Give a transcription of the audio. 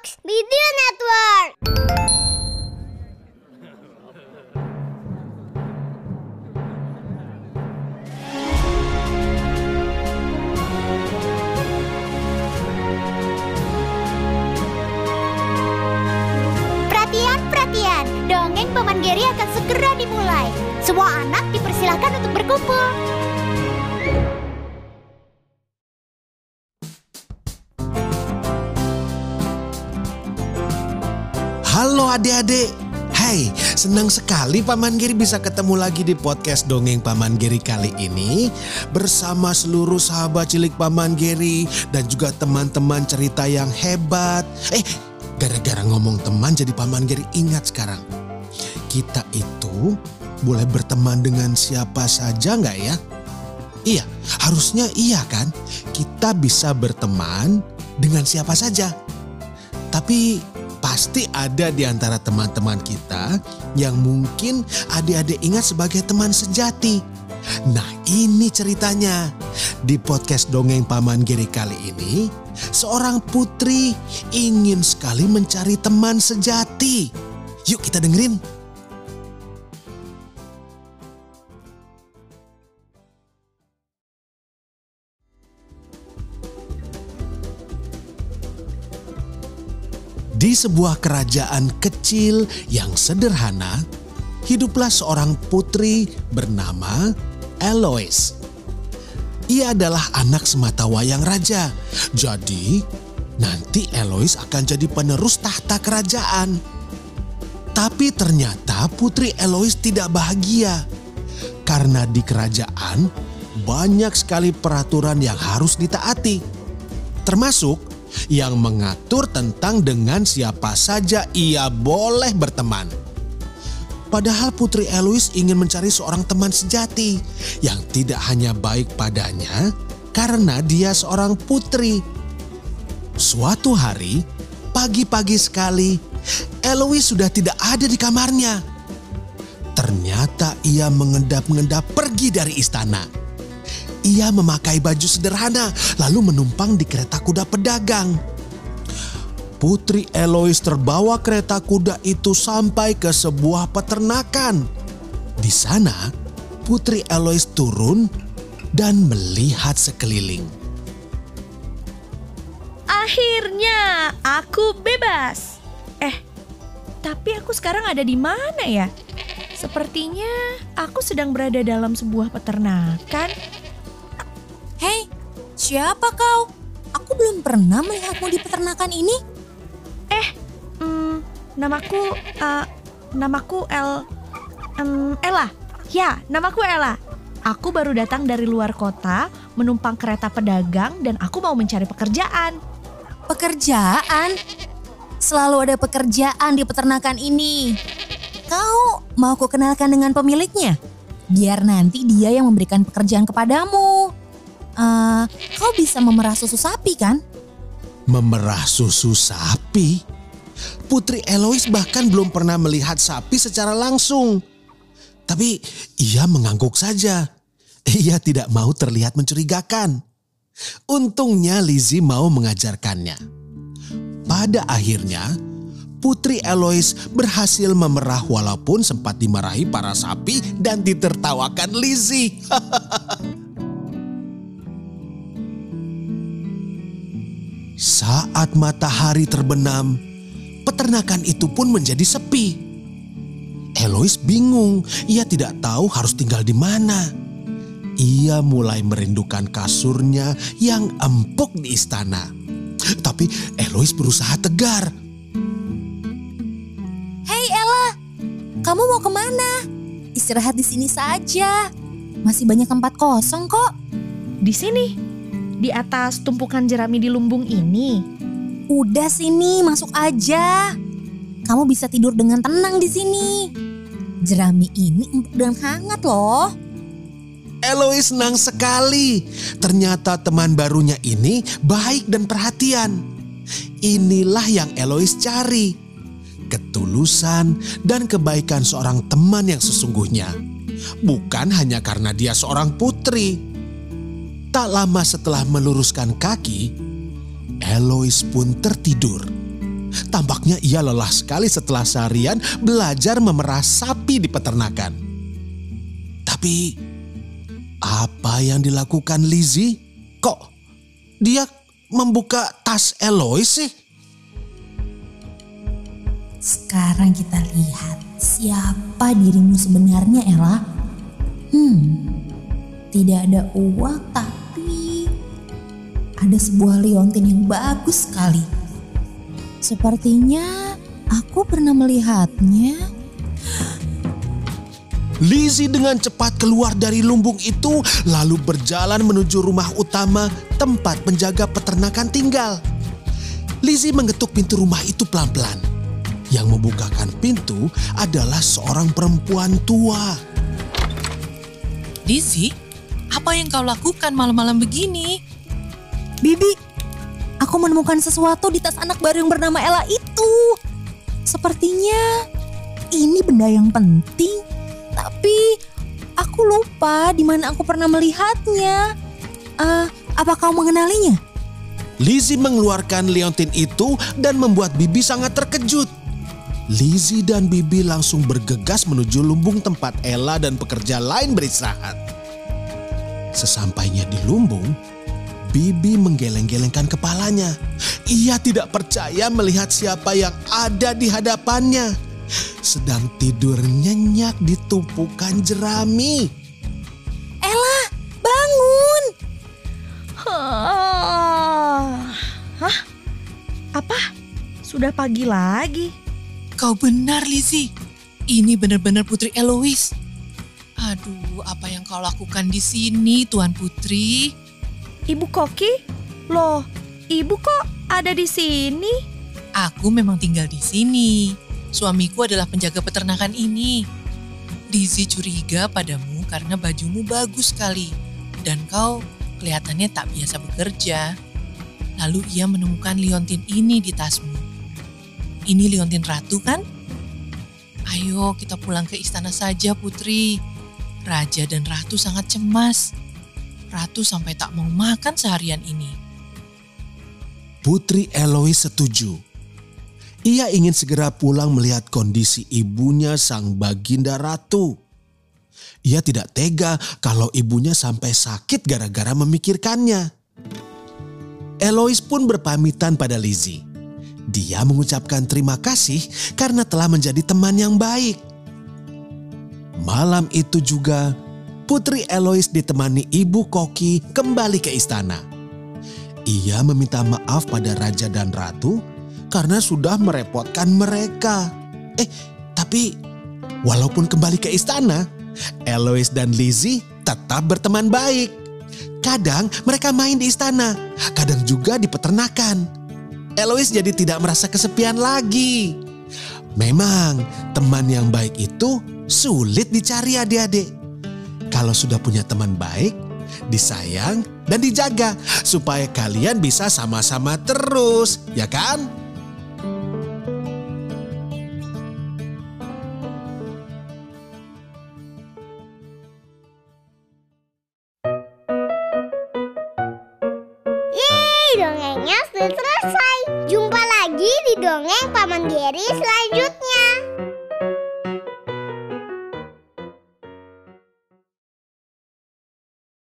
Box Video Network. Perhatian, perhatian. Dongeng Paman Geri akan segera dimulai. Semua anak dipersilahkan untuk berkumpul. Adik-adik. Hai, senang sekali Paman Giri bisa ketemu lagi di podcast Dongeng Paman Giri kali ini bersama seluruh sahabat cilik Paman Giri dan juga teman-teman cerita yang hebat. Eh, gara-gara ngomong teman jadi Paman Giri ingat sekarang. Kita itu boleh berteman dengan siapa saja nggak ya? Iya, harusnya iya kan? Kita bisa berteman dengan siapa saja. Tapi pasti ada di antara teman-teman kita yang mungkin adik-adik ingat sebagai teman sejati. Nah ini ceritanya. Di podcast Dongeng Paman Giri kali ini, seorang putri ingin sekali mencari teman sejati. Yuk kita dengerin. Di sebuah kerajaan kecil yang sederhana, hiduplah seorang putri bernama Eloise. Ia adalah anak sematawayang raja. Jadi, nanti Eloise akan jadi penerus tahta kerajaan. Tapi ternyata putri Eloise tidak bahagia. Karena di kerajaan banyak sekali peraturan yang harus ditaati. Termasuk yang mengatur tentang dengan siapa saja ia boleh berteman. Padahal Putri Eloise ingin mencari seorang teman sejati yang tidak hanya baik padanya karena dia seorang putri. Suatu hari, pagi-pagi sekali, Eloise sudah tidak ada di kamarnya. Ternyata ia mengendap-endap pergi dari istana. Ia memakai baju sederhana lalu menumpang di kereta kuda pedagang. Putri Eloise terbawa kereta kuda itu sampai ke sebuah peternakan. Di sana, Putri Eloise turun dan melihat sekeliling. Akhirnya aku bebas. Eh, tapi aku sekarang ada di mana ya? Sepertinya aku sedang berada dalam sebuah peternakan. Siapa kau? Aku belum pernah melihatmu di peternakan ini. Eh, hmm, namaku, uh, namaku El, um, Ella. Ya, namaku Ella. Aku baru datang dari luar kota, menumpang kereta pedagang, dan aku mau mencari pekerjaan. Pekerjaan? Selalu ada pekerjaan di peternakan ini. Kau mau ku kenalkan dengan pemiliknya? Biar nanti dia yang memberikan pekerjaan kepadamu. Eh, kau bisa memerah susu sapi kan? Memerah susu sapi? Putri Eloise bahkan belum pernah melihat sapi secara langsung. Tapi ia mengangguk saja. Ia tidak mau terlihat mencurigakan. Untungnya Lizzie mau mengajarkannya. Pada akhirnya, Putri Eloise berhasil memerah walaupun sempat dimarahi para sapi dan ditertawakan Lizzie. Saat matahari terbenam, peternakan itu pun menjadi sepi. Eloise bingung, ia tidak tahu harus tinggal di mana. Ia mulai merindukan kasurnya yang empuk di istana. Tapi Eloise berusaha tegar. Hei Ella, kamu mau ke mana? Istirahat di sini saja. Masih banyak tempat kosong kok. Di sini, di atas tumpukan jerami di lumbung ini. Udah sini, masuk aja. Kamu bisa tidur dengan tenang di sini. Jerami ini empuk dan hangat loh. Eloise senang sekali. Ternyata teman barunya ini baik dan perhatian. Inilah yang Eloise cari. Ketulusan dan kebaikan seorang teman yang sesungguhnya. Bukan hanya karena dia seorang putri. Tak lama setelah meluruskan kaki, Eloise pun tertidur. Tampaknya ia lelah sekali setelah seharian belajar memerah sapi di peternakan. Tapi apa yang dilakukan Lizzie? Kok dia membuka tas Eloise sih? Sekarang kita lihat siapa dirimu sebenarnya Ella. Hmm, tidak ada uang tapi ada sebuah liontin yang bagus sekali. Sepertinya aku pernah melihatnya. Lizzie dengan cepat keluar dari lumbung itu lalu berjalan menuju rumah utama tempat penjaga peternakan tinggal. Lizzie mengetuk pintu rumah itu pelan-pelan. Yang membukakan pintu adalah seorang perempuan tua. Lizzie, apa yang kau lakukan malam-malam begini? Bibi, aku menemukan sesuatu di tas anak baru yang bernama Ella itu. Sepertinya ini benda yang penting, tapi aku lupa di mana aku pernah melihatnya. Eh, apa kau mengenalinya? Lizzie mengeluarkan liontin itu dan membuat Bibi sangat terkejut. Lizzie dan Bibi langsung bergegas menuju lumbung tempat Ella dan pekerja lain beristirahat. Sesampainya di lumbung, Bibi menggeleng-gelengkan kepalanya. Ia tidak percaya melihat siapa yang ada di hadapannya. Sedang tidur nyenyak di tumpukan jerami. Ella, bangun! Hah? Apa? Sudah pagi lagi? Kau benar Lizzie, ini benar-benar Putri Eloise. Aduh, apa yang kau lakukan di sini Tuan Putri? Ibu Koki? Loh, ibu kok ada di sini? Aku memang tinggal di sini. Suamiku adalah penjaga peternakan ini. Lizzie curiga padamu karena bajumu bagus sekali. Dan kau kelihatannya tak biasa bekerja. Lalu ia menemukan liontin ini di tasmu. Ini liontin ratu kan? Ayo kita pulang ke istana saja putri. Raja dan ratu sangat cemas. Ratu sampai tak mau makan seharian ini. Putri Eloise setuju. Ia ingin segera pulang melihat kondisi ibunya sang baginda ratu. Ia tidak tega kalau ibunya sampai sakit gara-gara memikirkannya. Eloise pun berpamitan pada Lizzie. Dia mengucapkan terima kasih karena telah menjadi teman yang baik. Malam itu juga, Putri Eloise ditemani Ibu Koki kembali ke istana. Ia meminta maaf pada raja dan ratu karena sudah merepotkan mereka. Eh, tapi walaupun kembali ke istana, Eloise dan Lizzie tetap berteman baik. Kadang mereka main di istana, kadang juga di peternakan. Eloise jadi tidak merasa kesepian lagi. Memang teman yang baik itu sulit dicari adik-adik. Kalau sudah punya teman baik, disayang dan dijaga supaya kalian bisa sama-sama terus, ya kan? Yeay, dongengnya sudah selesai. Jumpa lagi di dongeng Paman Geri selanjutnya.